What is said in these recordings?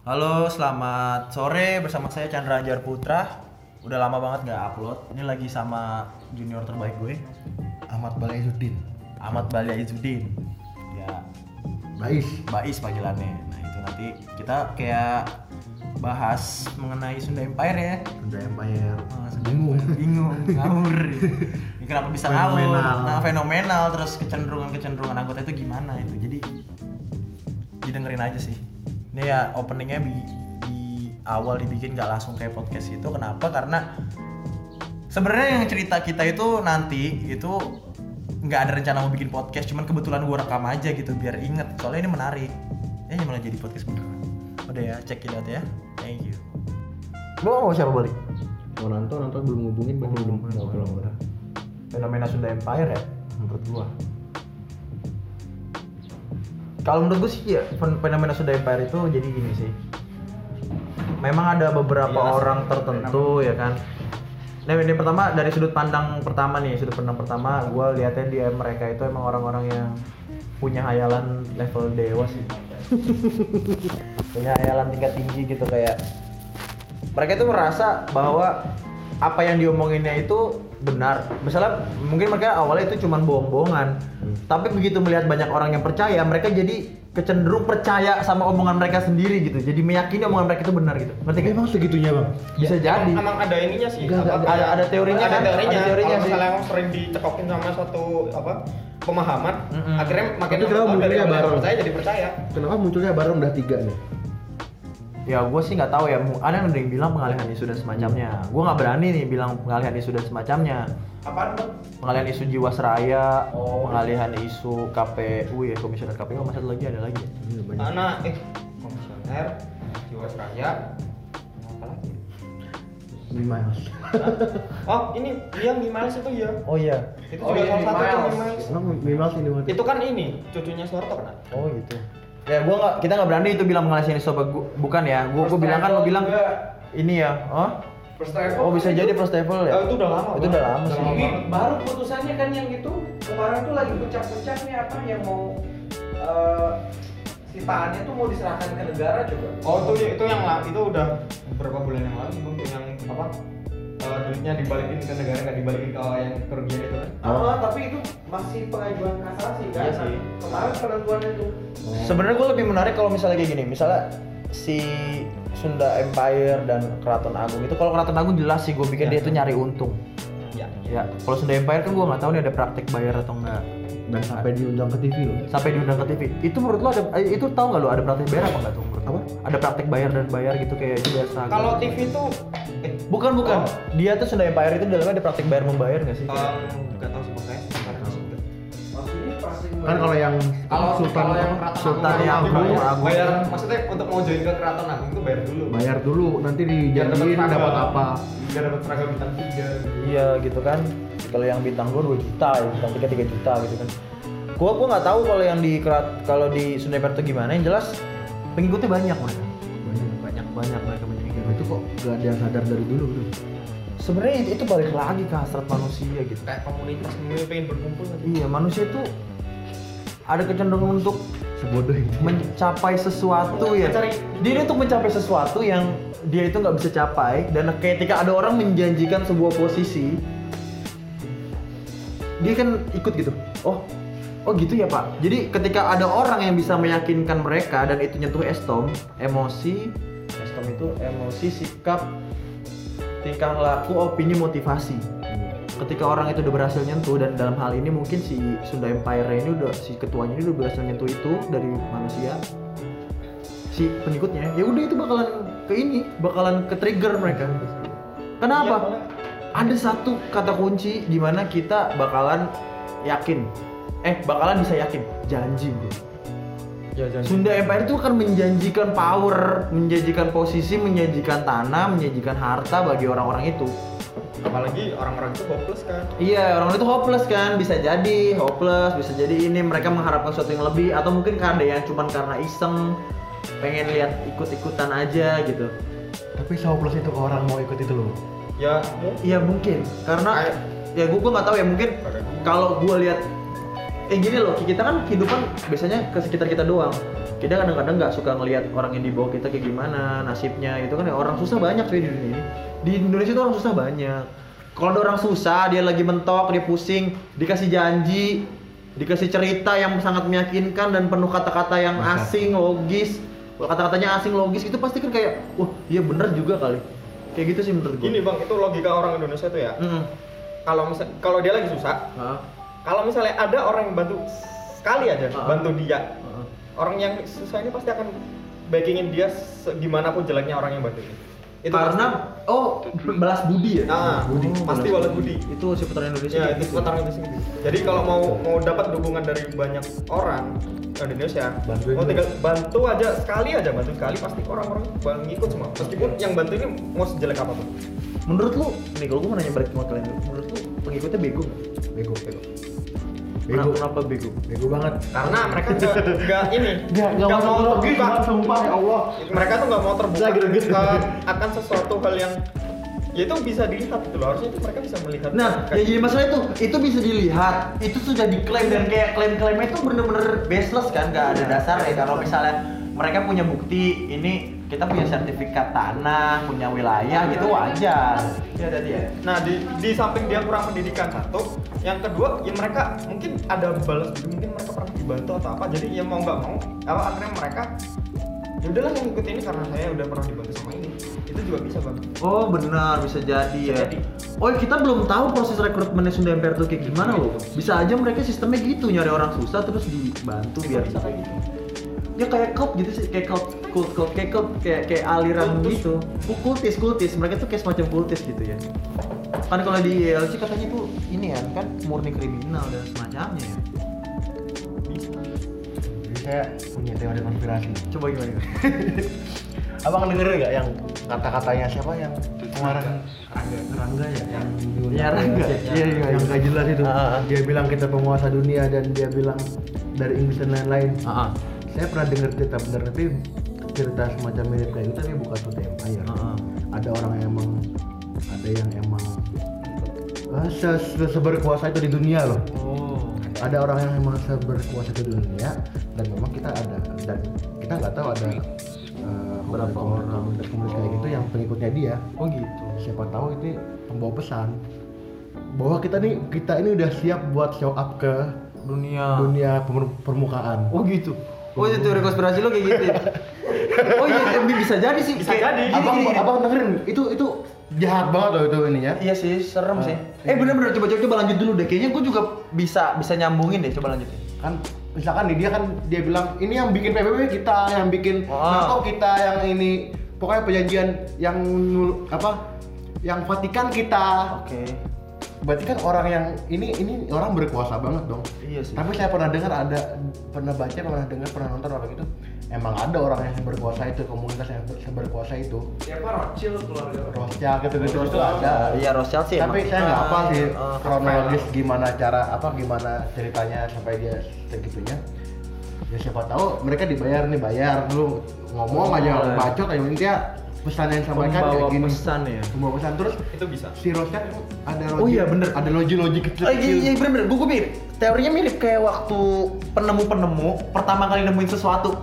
Halo, selamat sore bersama saya Chandra Anjar Putra. Udah lama banget nggak upload. Ini lagi sama junior terbaik gue, Ahmad Balaizuddin. Ahmad Balia Izzuddin. Ya, Bais. Bais panggilannya. Nah itu nanti kita kayak bahas mengenai Sunda Empire ya. Sunda Empire. Ah, Sunda Bingung. Empire. bingung, ngawur. Ini kenapa bisa ngawur? Nah, fenomenal. Terus kecenderungan-kecenderungan anggota itu gimana itu? Jadi didengerin aja sih. Ini ya openingnya di, di awal dibikin gak langsung kayak podcast itu. Kenapa? Karena sebenarnya yang cerita kita itu nanti itu nggak ada rencana mau bikin podcast, cuman kebetulan gua rekam aja gitu biar inget. Soalnya ini menarik. Ya malah jadi podcast beneran. Udah ya, check it out ya. Thank you. Lu mau siapa balik? Mau nonton, nonton belum ngubungin, belum belum udah. fenomena Sunda Empire ya menurut gua kalau menurut gua sih ya fen- fenomena Sunda Empire itu jadi gini sih. Memang ada beberapa orang tertentu ya kan? Nah, ini pertama dari sudut pandang pertama nih, sudut pandang pertama gua lihatnya dia mereka itu emang orang-orang yang punya hayalan level dewa sih. punya hayalan tingkat tinggi gitu kayak mereka itu merasa bahwa apa yang diomonginnya itu benar. Misalnya mungkin mereka awalnya itu cuma bohong-bohongan, tapi begitu melihat banyak orang yang percaya, mereka jadi kecenderung percaya sama omongan mereka sendiri gitu. Jadi meyakini omongan mereka itu benar gitu. Ngerti gak? emang segitunya bang? Bisa jadi. Emang ada ininya sih. Enggak, apa, ada- ada teorinya Ada kan? teorinya. Ada teorinya Kalau sih. misalnya emang sering dicekokin sama suatu apa pemahaman, Mm-mm. akhirnya makin Tapi kenapa lama dari munculnya bareng? percaya jadi percaya. Kenapa munculnya bareng udah tiga nih? Ya gue sih nggak tahu ya. Ada yang ada yang bilang pengalihan isu dan semacamnya. Gue nggak berani nih bilang pengalihan isu dan semacamnya. Apaan tuh? Pengalihan isu Jiwasraya, Oh. pengalihan isu KPU ya komisioner KPU sama satu lagi ada lagi. ya? Anak eh komisioner Jiwasraya. Apa lagi? Miles. Oh, ini dia Miles itu ya. Oh iya. Itu Oh, juga iya, salah satu tuh Miles. Miles. Emang Miles ini waktu Itu kan ini cucunya Soeharto kan? Oh gitu. Ya gua nggak kita nggak berani itu bilang apa gua- bukan ya. Gua gua bilang kan lo bilang ini ya. Oh? First travel Oh bisa jadi first level ya. Oh, itu udah lama, Itu udah lama sih. lama. Ini baru putusannya kan yang itu kemarin tuh lagi puncak-puncaknya apa yang mau eh sitaannya tuh mau diserahkan ke negara coba. Oh itu itu yang itu udah beberapa bulan yang lalu bang yang apa eh, duitnya dibalikin ke negara nggak dibalikin ke yang kerugian itu kan? Ah, tapi itu masih pengajuan kasasi kan? Iya sih. Kemarin penentuannya tuh. Sebenarnya gue lebih menarik kalau misalnya kayak gini, misalnya si Sunda Empire dan Keraton Agung itu kalau Keraton Agung jelas sih gue pikir Ya. dia itu nyari untung. Ya. Ya, kalau Sunda Empire kan gue nggak tahu nih ada praktek bayar atau enggak. dan sampai diundang ke TV loh. Sampai diundang ke TV. Itu menurut lo ada eh, itu tahu nggak lo ada praktek bayar apa enggak tuh? Apa? Ada praktek bayar dan bayar gitu kayak itu biasa. Kalau TV tuh eh bukan bukan. Oh. Dia tuh Sunda Empire itu dalamnya ada praktek bayar membayar nggak sih? nggak tahu sih pasti Kan kalau yang Kalau Sultan kalau yang? Keraton Sultan Agung, yang bayar, Agung, Agung. bayar maksudnya untuk mau join ke Keraton Agung itu bayar dulu. bayar dulu nanti dijanjiin dapat apa. Biar dapat seragam bintang tiga. Iya gitu kan. Kalau yang bintang 2 2 juta, ya, bintang 3 3 juta gitu kan. Gua gua nggak tahu kalau yang di Kerat kalau di Sunda Empire itu gimana. Yang jelas pengikutnya banyak mereka. Banyak. Banyak banyak mereka banyak Ya, pengikut. itu kok gak ada yang sadar dari dulu bro. Sebenarnya itu, itu balik lagi ke hasrat manusia gitu. Kayak komunitas ini pengen berkumpul nanti. Iya, manusia itu ada kecenderungan untuk Sebodoh ini. mencapai sesuatu ya. Mencari- Dia untuk mencapai sesuatu yang dia itu nggak bisa capai dan ketika ada orang menjanjikan sebuah posisi, dia kan ikut gitu. Oh, oh gitu ya pak. Jadi ketika ada orang yang bisa meyakinkan mereka dan itu nyentuh estom, emosi, estom itu emosi, sikap, tingkah laku, opini, motivasi ketika orang itu udah berhasil nyentuh dan dalam hal ini mungkin si Sunda Empire ini udah si ketuanya ini udah berhasil nyentuh itu dari manusia si pengikutnya ya udah itu bakalan ke ini bakalan ke trigger mereka kenapa Iya, boleh. ada satu kata kunci di mana kita bakalan yakin eh bakalan bisa yakin janji bro Ya jangan. Sunda Empire itu kan menjanjikan power, menjanjikan posisi, menjanjikan tanah, menjanjikan harta bagi orang-orang itu. Apalagi orang-orang itu hopeless kan. Iya, orang itu hopeless kan, bisa jadi hopeless, bisa jadi ini mereka mengharapkan sesuatu yang lebih atau mungkin ada yang cuman karena iseng pengen lihat ikut-ikutan aja gitu. Tapi plus itu ke orang mau ikut itu loh. Ya Iya mungkin karena ya gue gue nggak tahu ya mungkin kalau gue lihat eh gini loh kita kan kehidupan biasanya ke sekitar kita doang. Kita kadang-kadang nggak suka ngelihat orang yang di bawah kita kayak gimana nasibnya itu kan ya. Orang susah banyak sih di dunia ini. Di Indonesia tuh orang susah banyak. Kalau ada orang susah dia lagi mentok dia pusing dikasih janji dikasih cerita yang sangat meyakinkan dan penuh kata-kata yang asing logis. Kalau kata-katanya asing logis itu pasti kan kayak wah iya bener juga kali. Kayak gitu sih menurut gue Gini bang, itu logika orang Indonesia tuh ya. Mm. Kalau misal kalau dia lagi susah, Heeh. Kalau misalnya ada orang yang bantu sekali aja, Ah. bantu dia, Heeh. orang yang susah ini pasti akan backingin dia gimana pun jeleknya orang yang bantu. Itu karena pasti. oh balas budi ya Ah, Budi. pasti balas budi. itu seputar Indonesia Ya, kayak itu gitu. seputar itu sendiri. Jadi kalau mau mau dapat dukungan dari banyak orang Indonesia, Bantuin mau dulu. tinggal bantu aja sekali aja bantu sekali pasti orang-orang ngikut semua. Meskipun yang bantu ini mau sejelek apa pun. Menurut lu nih kalau gue mau nanya balik sama kalian dulu menurut lu pengikutnya bego nggak? Bego, bego. Bego. kenapa bego Bego banget. Karena mereka nggak nggak ini, Nggak, nggak mau terbuka, sumpah ya Allah. mereka tuh nggak mau terbuka ke- akan sesuatu hal yang ya itu bisa dilihat gitu loh harusnya itu mereka bisa melihat Nah, yang jadi masalah itu, itu bisa dilihat, itu sudah diklaim dan kayak klaim-klaimnya itu bener-bener baseless kan, nggak ada dasarnya. Kalau misalnya mereka punya bukti, ini kita punya sertifikat tanah, punya wilayah, gitu wajar. Ya tadi ya. Nah di di samping dia kurang pendidikan satu, yang kedua ya mereka mungkin ada balas mungkin mereka pernah dibantu atau apa, jadi ya mau nggak mau apa akhirnya mereka ya udahlah yang ikut ini karena saya udah pernah dibantu sama ini, itu juga bisa bang. Oh benar, bisa jadi Bisa ya. jadi. Oh kita belum tahu proses rekrutmennya Sunda Empire tuh kayak gimana loh. Bisa aja mereka sistemnya gitu nyari orang susah terus dibantu biar bisa kayak gitu. Ya kayak cult gitu sih kayak cult cult cult kayak cult kayak kayak aliran Kultus. gitu Ku- kultis kultis mereka tuh kayak semacam kultis gitu ya kan kalau di ILC katanya tuh ini ya kan murni kriminal dan semacamnya ya Jadi saya punya teori konspirasi. coba gimana Abang dengerin nggak yang kata-katanya siapa yang kemarin Rangga ya yang Ya, Rangga. Iya, iya, yang iya. nggak jelas itu Ah, ah. dia bilang kita penguasa dunia dan dia bilang dari Inggris dan lain-lain ah saya pernah dengar cerita bener tapi cerita semacam mirip kayak gitu tapi bukan suatu empire Ah, ah. ada orang yang emang ada yang emang ah, se- se- seberkuasa itu di dunia loh. Oh. Ada orang yang emang seberkuasa itu di dunia dan memang kita ada dan kita nggak tahu ada uh, Berapa orang? komunitas kayak gitu yang pengikutnya dia. Oh gitu. Siapa tahu ini pembawa pesan bahwa kita nih kita ini udah siap buat show up ke dunia. dunia permukaan. Oh gitu oh itu teori konspirasi lo kayak gitu ya oh iya tapi bisa jadi sih Bisa Kayak- jadi. abang gini, gini. abang dengerin itu itu jahat banget loh itu ininya Iya sih, serem sih. iya. Eh bener-bener coba coba coba lanjut dulu deh. Kayaknya gue juga bisa bisa nyambungin deh. Coba lanjut. kan misalkan nih dia kan dia bilang ini yang bikin PBB kita yang bikin. NATO kita yang ini pokoknya perjanjian yang apa yang Vatikan kita Oke. Berarti kan orang yang ini ini orang berkuasa banget dong Iya sih. tapi saya pernah dengar ada pernah baca pernah dengar pernah nonton apa gitu emang ada orang yang berkuasa itu komunitas yang ber- berkuasa itu Siapa Rothschild keluarga? Rothschild gitu gitu itu ada Iya Rothschild sih. tapi saya nggak apa sih Ah, kronologis gimana cara apa gimana ceritanya sampai dia segitunya ya siapa tahu mereka dibayar nih bayar dulu ngomong Oh, aja iya. bacot aja intinya pesan yang disampaikan Pembawa kayak gini. pesan ya. pembawa pesan. Terus Itu bisa. si Rothschild ada Oh logi iya, bener. ada logi-logi kecil Oh, iya, iya bener-bener, gue mirip. Teorinya mirip kayak waktu penemu-penemu Pertama kali nemuin sesuatu.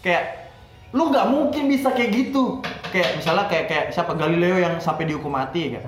Kayak Lu nggak mungkin bisa kayak gitu. Kayak misalnya kayak kayak siapa? Galileo yang sampai dihukum mati kayak.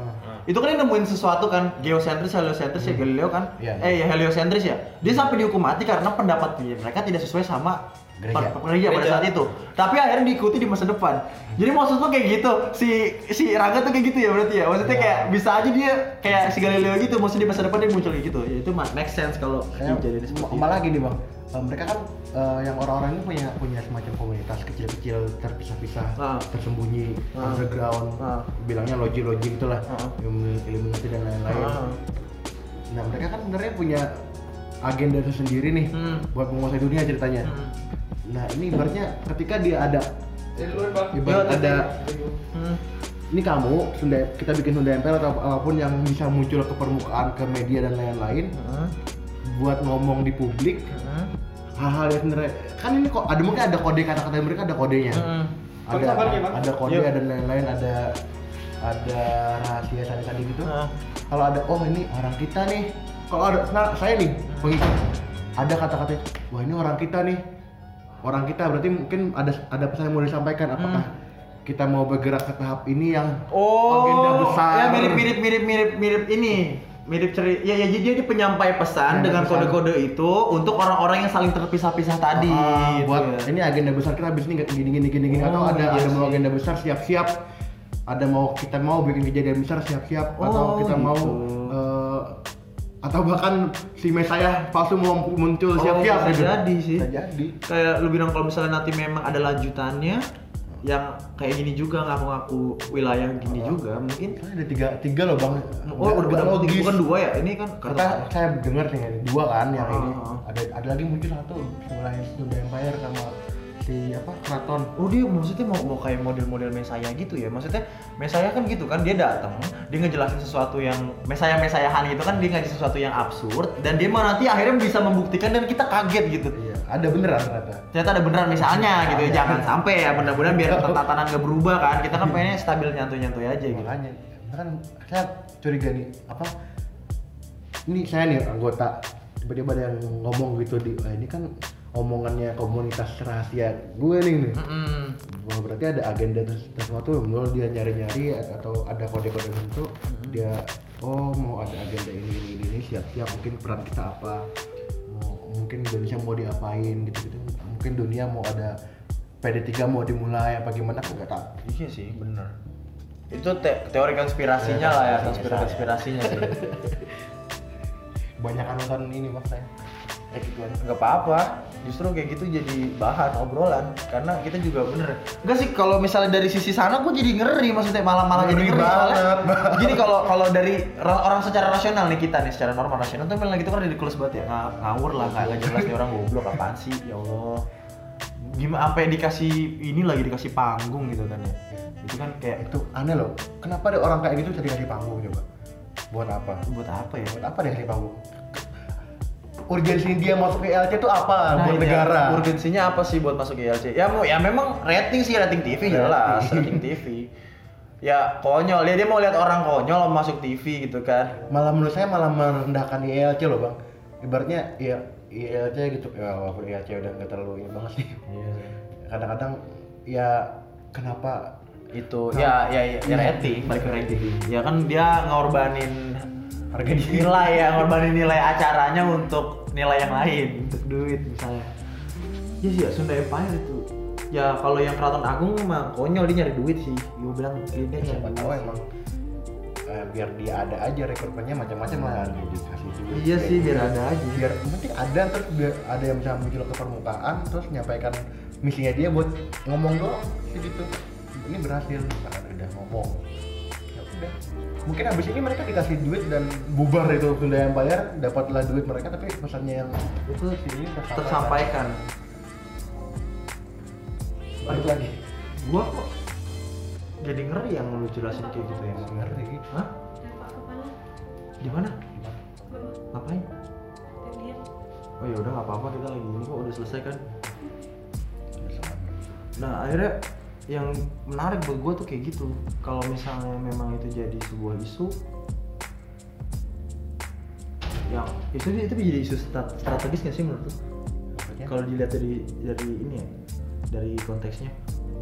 Itu kan dia nemuin sesuatu kan. Geosentris, heliosentris ya Galileo kan? Iya, iya. Eh ya heliosentris ya. Dia sampai dihukum mati karena pendapat dia. Mereka tidak sesuai sama Gereja. per- gereja pada saat itu Tapi akhirnya diikuti di masa depan Jadi maksud lu kayak gitu Si si Raga tuh kayak gitu ya berarti ya Maksudnya Iya. kayak bisa aja dia kayak si Galileo gitu maksudnya di masa depan dia muncul kayak gitu ya itu ma- make sense kalau Kayak, dijadiin seperti itu. malah gini bang eh, mereka kan eh, yang orang-orang ini punya punya semacam komunitas kecil-kecil terpisah-pisah Ah. tersembunyi Ah. underground Ah. bilangnya loji-loji gitulah Ah. ilmu illuminati dan lain-lain Ah. nah mereka kan sebenarnya punya agenda tersendiri nih Hmm. buat menguasai dunia ceritanya Hmm. Nah ini ibaratnya ketika dia ada ibarat ada Hmm. ini kamu Sunda kita bikin Sunda Empire atau apa pun yang bisa muncul ke permukaan ke media dan lain-lain Hmm. buat ngomong di publik Hmm. hal-hal yang sebenarnya kan ini kok ada mungkin ada kode kata-kata mereka ada kodenya Hmm. ada ada kode Yuk. dan lain-lain ada ada rahasia sandi-sandi gitu Ah. kalau ada oh ini orang kita nih kalau ada nah, saya nih pengikut ada kata-kata wah ini orang kita nih orang kita berarti mungkin ada ada pesan yang mau disampaikan apakah kita mau bergerak ke tahap ini yang Oh, agenda besar ya mirip mirip mirip mirip mirip ini, mirip cerita. Ya, ya jadi dia penyampai pesan Penyampai dengan kode-kode itu untuk orang-orang yang saling terpisah-pisah tadi. Ah, gitu buat ya. ini agenda besar kita habis ini nggak gini gini gini gini atau Oh, ada iya ada mau agenda besar siap-siap ada mau kita mau bikin kejadian besar siap-siap atau Oh, kita mau gitu. Atau bahkan si Mesaya palsu mau muncul Oh, siap-siap bisa gitu. jadi sih. Bisa jadi Kayak lu bilang kalau misalnya nanti memang ada lanjutannya yang kayak gini juga ngaku-ngaku wilayah gini juga mungkin. Soalnya ada tiga tiga loh bang Oh, udah bukan, logis. bukan dua ya? Ini kan Kata saya dengar nih dua kan yang Ah, ini ah, ah. ada ada lagi muncul satu wilayah Sunda Empire sama si apa keraton Oh dia maksudnya mau mau kayak model-model Mesaya gitu ya? Maksudnya Mesaya kan gitu kan dia datang, dia ngejelasin sesuatu yang Mesaya Mesayahan itu kan dia ngajak sesuatu yang absurd dan dia mau nanti akhirnya bisa membuktikan dan kita kaget gitu. iya ada beneran ternyata Ternyata ada beneran misalnya gitu ya, jangan sampai ya mudah-mudahan biar tatanan gak berubah kan. Kita kan pengennya stabil nyantuy-nyantuy aja gitu. makanya kan saya curiga nih apa ini saya nih anggota tiba-tiba ada yang ngomong gitu di "Wah, ini kan omongannya komunitas rahasia gue nih nih. Wah, berarti ada agenda sesuatu mulai dia nyari-nyari atau ada kode-kode tertentu dia oh mau ada agenda ini ini ini, siap-siap mungkin peran kita apa mau mungkin Indonesia mau diapain gitu-gitu. Mungkin dunia mau ada PD3 mau dimulai apa gimana? Aku nggak tahu. Iya sih, bener. Itu te- teori konspirasinya Ya, lah ya, konspirasinya konspirasinya sih. banyak nonton ini maksudnya ya. Gitu kan nggak apa-apa justru kayak gitu jadi bahan obrolan karena kita juga bener. Enggak sih kalau misalnya dari sisi sana gue jadi ngeri maksudnya malah-malah jadi Ngeri soalnya. banget. gini kalau kalau dari ra- orang secara rasional nih kita nih secara normal rasional tuh bilang gitu kan ridiculous banget ya. Nga- ngawur lah nggak nggak jelas nih orang goblok apaan sih? Ya Allah. Gimana apa yang dikasih ini lagi dikasih panggung gitu kan ya. Itu kan kayak itu aneh loh. Kenapa ada orang kayak gitu bisa dikasih panggung coba? Buat apa? Buat apa ya? Buat apa dia kasih panggung urgensi dia masuk ke LC itu apa Nah, buat ini negara ya, urgensinya apa sih buat masuk ILC? Ya mau ya memang rating sih rating TV jelas, rating TV. Ya konyol, dia, dia mau lihat orang konyol masuk TV gitu kan. malah menurut saya malah merendahkan ILC loh bang ibaratnya ya ILC gitu ya walaupun ILC udah nggak terlalu ini banget sih Iya. kadang-kadang ya kenapa Itu ya ya ya, ya rating, balik ke rating. Ya kan dia ngorbanin harga diri nilai ya, ngorbanin nilai acaranya untuk nilai yang lain, untuk duit misalnya. Ya sih ya Sunda Empire itu. Ya kalau yang Keraton Agung mah konyol dia nyari duit sih. Gue bilang ini nyari siapa tahu emang eh, biar dia ada aja rekrutmennya macam-macam lah dikasih duit Iya sih, biar ada aja. biar penting ada terus biar ada yang bisa muncul ke permukaan terus menyampaikan misinya dia buat ngomong doang sih gitu ini berhasil karena udah ngomong ya mungkin habis ini mereka dikasih duit dan bubar itu Sunda Empire dapatlah duit mereka tapi pesannya yang itu sini tersampaikan. balik lagi Gua kok jadi ngeri yang lu jelasin kayak gitu ya. ngeri Hah? Di mana? Ngapain? Oh ya udah nggak apa-apa kita lagi ini kok udah selesai kan. Nah akhirnya yang menarik buat gue tuh kayak gitu. Kalau misalnya memang itu jadi sebuah isu, ya itu itu jadi isu stra- strategis nggak sih menurut lu? Maksudnya? Kalau dilihat dari dari ini ya, dari konteksnya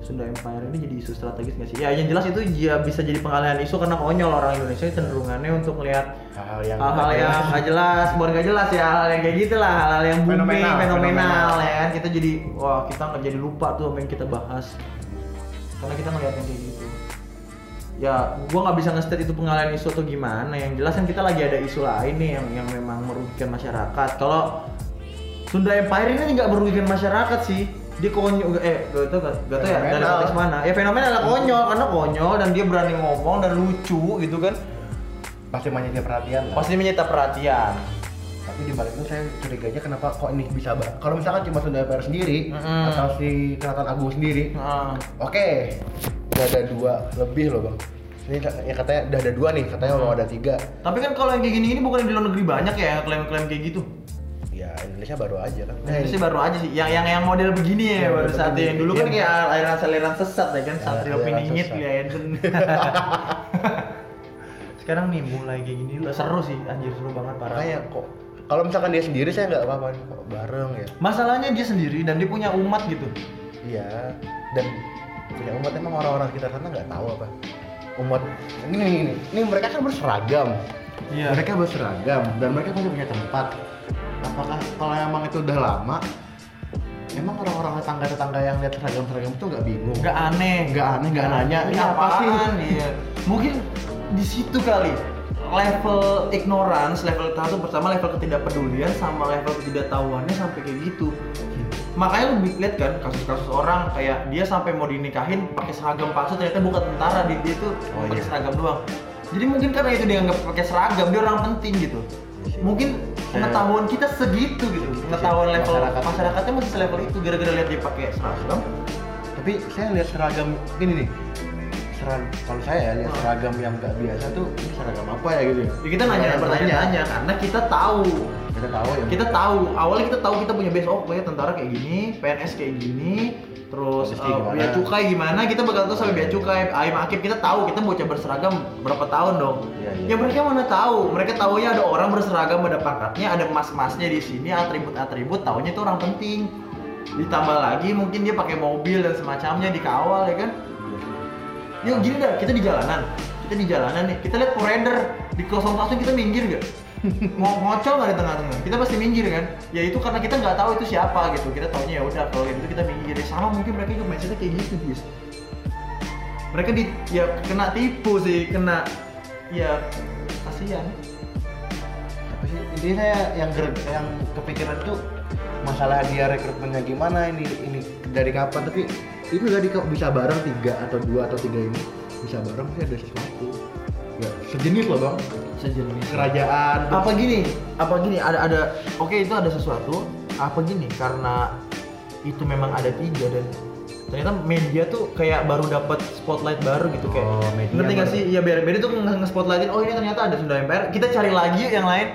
Sunda Empire ini jadi isu strategis nggak sih? Ya yang jelas itu ya bisa jadi pengalihan isu karena konyol orang Indonesia cenderungannya untuk melihat hal-hal yang hal-hal yang nggak jelas, bukan nggak jelas ya, hal-hal yang kayak gitu lah, hal-hal yang booming, Fenomenal, fenomenal, fenomenal. ya kan. Kita jadi wah kita nggak jadi lupa tuh yang kita bahas karena kita ngeliat yang kayak gitu. Ya, gua nggak bisa nge itu pengalihan isu atau gimana. Yang jelas kan kita lagi ada isu lain nih yang yang memang merugikan masyarakat. Kalau Sunda Empire ini nggak merugikan masyarakat sih. Dia konyol, eh gak tau gak, gak tau ya dari konteks mana. Ya fenomenal lah konyol karena konyol dan dia berani ngomong dan lucu gitu kan. pasti menyita perhatian lah. Pasti menyita perhatian. Tapi di balik itu saya curiganya kenapa kok ini bisa bah kalau misalkan cuma Sunda Empire sendiri Mm-mm. atau si Keraton Agung sendiri Nah, oke udah ada dua lebih loh bang ini ya katanya udah ada dua nih katanya mau ada tiga tapi kan kalau yang kayak gini-gini bukan di luar negeri banyak ya klaim-klaim kayak gitu. ya Indonesia baru aja kan Nah, ini sih baru aja sih. Yang yang yang model begini ya, Yang baru saat begini. yang dulu kan Iya. kayak aliran-aliran sesat ya kan, Ya, Satrio aliran Piningit, Eden. Sekarang nih mulai kayak gini seru sih, anjir seru banget parah. makanya kok kalau misalkan dia sendiri saya nggak apa-apa kok bareng ya Masalahnya dia sendiri dan dia punya umat gitu. iya dan punya umat emang orang-orang sekitar sana nggak tahu apa umat ini ini, ini, ini mereka kan berseragam Iya. mereka berseragam dan mereka pasti punya tempat apakah kalau emang itu udah lama emang orang-orang tetangga-tetangga yang lihat seragam-seragam itu nggak bingung Nggak aneh. nggak aneh nggak nanya ini apa sih? Iya. Mungkin di situ kali level ignorance, level satu pertama level ketidakpedulian sama level ketidaktahuannya sampai kayak gitu. Makanya lu lihat kan kasus-kasus orang kayak dia sampai mau dinikahin pakai seragam palsu ternyata bukan tentara dia, dia tuh Oh, pakai iya. seragam doang. Jadi mungkin karena itu dia nggak pakai seragam dia orang penting gitu. Iya. Mungkin pengetahuan kita segitu gitu. Pengetahuan level Masyarakat. masyarakatnya masih selevel itu gara-gara lihat dia pakai seragam. tapi saya lihat seragam gini nih seragam kalau saya ya lihat Hmm. seragam yang nggak biasa tuh ini seragam apa ya gitu ya Ya kita nanya Orang bertanya-tanya karena kita tahu. kita tahu ya Kita tahu. Awalnya kita tahu kita punya base oh kayak tentara kayak gini, PNS kayak gini, terus uh, gimana? bea cukai gimana, kita bakal tahu sampai bea cukai, ayam akib kita tahu kita bocah berseragam berapa tahun dong. Iya, iya. Ya mereka mana tahu? Mereka taunya ada orang berseragam ada pangkatnya, ada emas-emasnya di sini, atribut-atribut, taunya itu orang penting. Ditambah lagi mungkin dia pakai mobil dan semacamnya dikawal ya kan? Yuk gini dah, kita di jalanan. Kita di jalanan nih, kita lihat Poreder di 01 kita minggir gak? Mau ngocol nggak di tengah-tengah? Kita pasti minggir kan? Ya itu karena kita nggak tahu itu siapa gitu. Kita taunya ya udah kalau gitu kita minggir. Ya, sama mungkin mereka juga mindsetnya kayak gitu guys. Mereka di ya kena tipu sih, kena ya kasihan. tapi sih intinya saya yang ger- yang kepikiran tuh masalah dia rekrutmennya gimana ini ini dari kapan tapi itu dari kok bisa bareng tiga atau dua atau tiga ini? Bisa bareng sih ada sesuatu. Ya sejenis loh bang. Sejenis. kerajaan. Apa gini? Apa gini? Ada ada oke itu ada sesuatu. Apa gini? Karena itu memang ada tiga dan ternyata media tuh kayak baru dapat spotlight baru gitu kayak Oh, media ngerti baru. sih? Iya biar media tuh nge- nge-spotlightin oh ini ternyata ada Sunda Empire. Kita cari lagi yang lain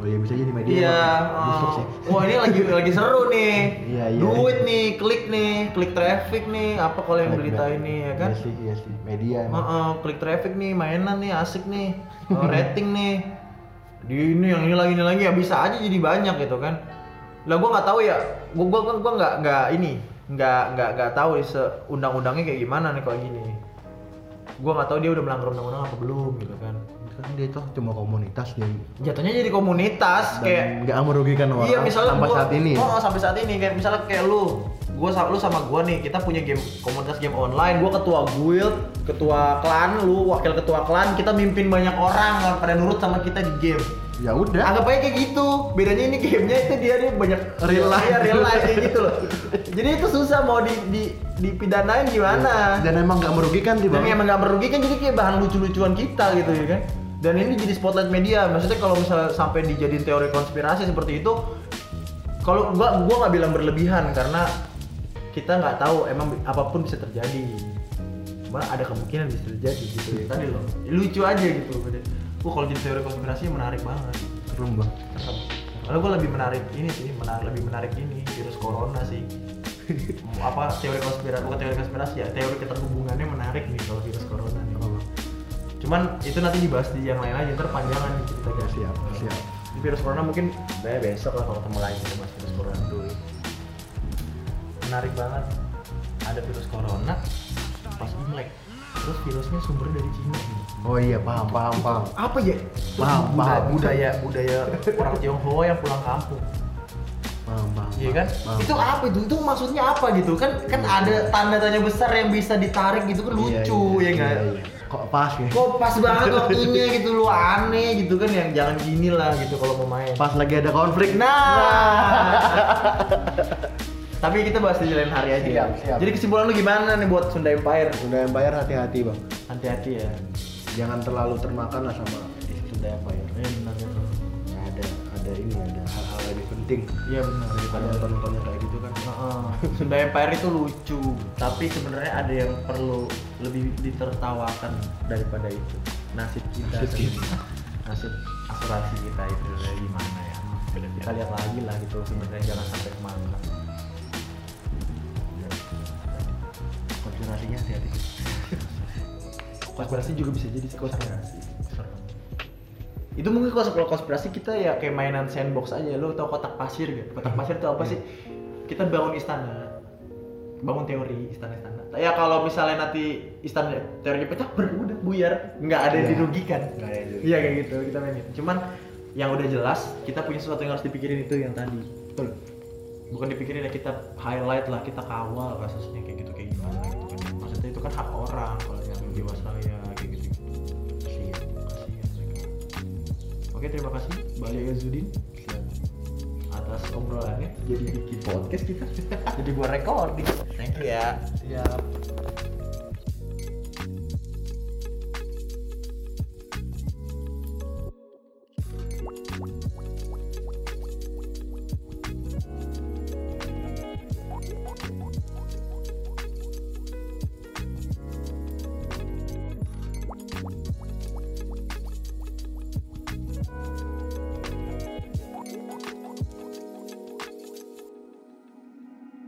oh iya bisa jadi media iya oh, sih. wah ini lagi lagi seru nih Iya, iya. duit nih klik nih klik traffic nih apa kalau yang berita ini ya kan iya sih iya sih media emang. Heeh, klik traffic nih, mainan nih, asik nih, Oh, rating nih. Di ini yang ini lagi ini lagi ya bisa aja jadi banyak gitu kan. Lah gua nggak tahu ya, gua gua gua, gua nggak nggak ini, nggak nggak nggak tahu se undang-undangnya kayak gimana nih kalau gini. Gua nggak tahu dia udah melanggar undang-undang apa belum gitu kan. Kan dia tuh cuma komunitas dia Jatuhnya jadi komunitas kayak dan nggak merugikan orang Iya misalnya sampai gua- saat ini Oh sampai saat ini kayak misalnya kayak lu, gua sama lu sama gua nih kita punya game komunitas game online. Gua ketua guild, ketua klan, lu wakil ketua klan. Kita mimpin banyak orang yang pada nurut sama kita di game. ya udah Anggap aja kayak gitu. Bedanya ini gamenya itu dia dia banyak Real life. Iya, real life kayak gitu loh. Jadi itu susah mau di di dipidanain gimana. dan emang nggak merugikan sih Dan bang emang nggak merugikan jadi kayak bahan lucu-lucuan kita gitu ya kan. Dan ini jadi spotlight media. Maksudnya kalau misalnya sampai dijadiin teori konspirasi seperti itu, kalau gua gua nggak bilang berlebihan karena kita nggak tahu emang apa pun bisa terjadi. Cuma ada kemungkinan bisa terjadi gitu ya tadi loh. Lucu aja gitu. Wah kalau jadi teori konspirasi menarik banget. serem bang Serem. Kalau gue lebih menarik ini sih, menarik lebih menarik ini virus corona sih. apa teori konspirasi bukan teori konspirasi ya teori keterhubungannya menarik nih kalau virus corona nih. Cuman itu nanti dibahas di yang lain aja, ntar panjangan nih cerita guys. siap siap Di virus corona mungkin ya besok lah kalau ketemu lagi kita bahas virus corona dulu. Menarik banget. Ada virus corona pas Imlek. Terus virusnya sumbernya dari Cina. nih. oh iya paham paham paham Apa ya? Paham, budaya, paham. budaya budaya orang Tionghoa yang pulang kampung. paham paham Iya kan? paham. Itu apa itu? Itu maksudnya apa gitu? Kan kan ada tanda tanya besar yang bisa ditarik gitu kan Iya, lucu iya, ya kan? iya, iya. Kok pas nih Kok pas banget waktunya gitu lu aneh gitu kan yang jangan gini lah gitu kalau mau main. pas lagi ada konflik Nah. Tapi kita bahas di lain hari aja. Siap, siap. Jadi kesimpulan lu gimana nih buat Sunda Empire? Sunda Empire hati-hati bang Hati-hati ya. jangan terlalu termakan lah sama Sunda Empire Iya benar benar. Ya, ada ada ini ada hal-hal lebih penting Iya benar. daripada nonton-nontonnya kayak gitu kan Sunda Empire itu lucu, tapi sebenarnya ada yang perlu lebih ditertawakan daripada itu. Nasib kita, Nasib kita. nasib asuransi kita itu gimana ya? Kita lihat lagi lah gitu sebenarnya jangan sampai ke mana. konspirasinya hati-hati. Konspirasi juga bisa jadi konspirasi. itu mungkin kalau kalau konspirasi kita ya kayak mainan sandbox aja lo tau kotak pasir gak kotak pasir itu apa sih kita bangun istana bangun teori istana-istana ya kalau misalnya nanti istana teorinya pecah ber- udah buyar. Nggak ada yang Iya. dirugikan. Iya kayak gitu kita mainin. Cuman yang udah jelas kita punya sesuatu yang harus dipikirin itu yang tadi. Betul. Bukan dipikirin ya kita highlight lah kita kawal kasusnya kayak gitu kayak gimana gitu kan maksudnya itu kan hak orang kalau yang jiwa saya kayak gitu kasihan kasihan mereka. Oke terima kasih. Bali Azudin atas obrolannya. Jadi bikin podcast kita. Jadi buat recording thank you ya. Siap.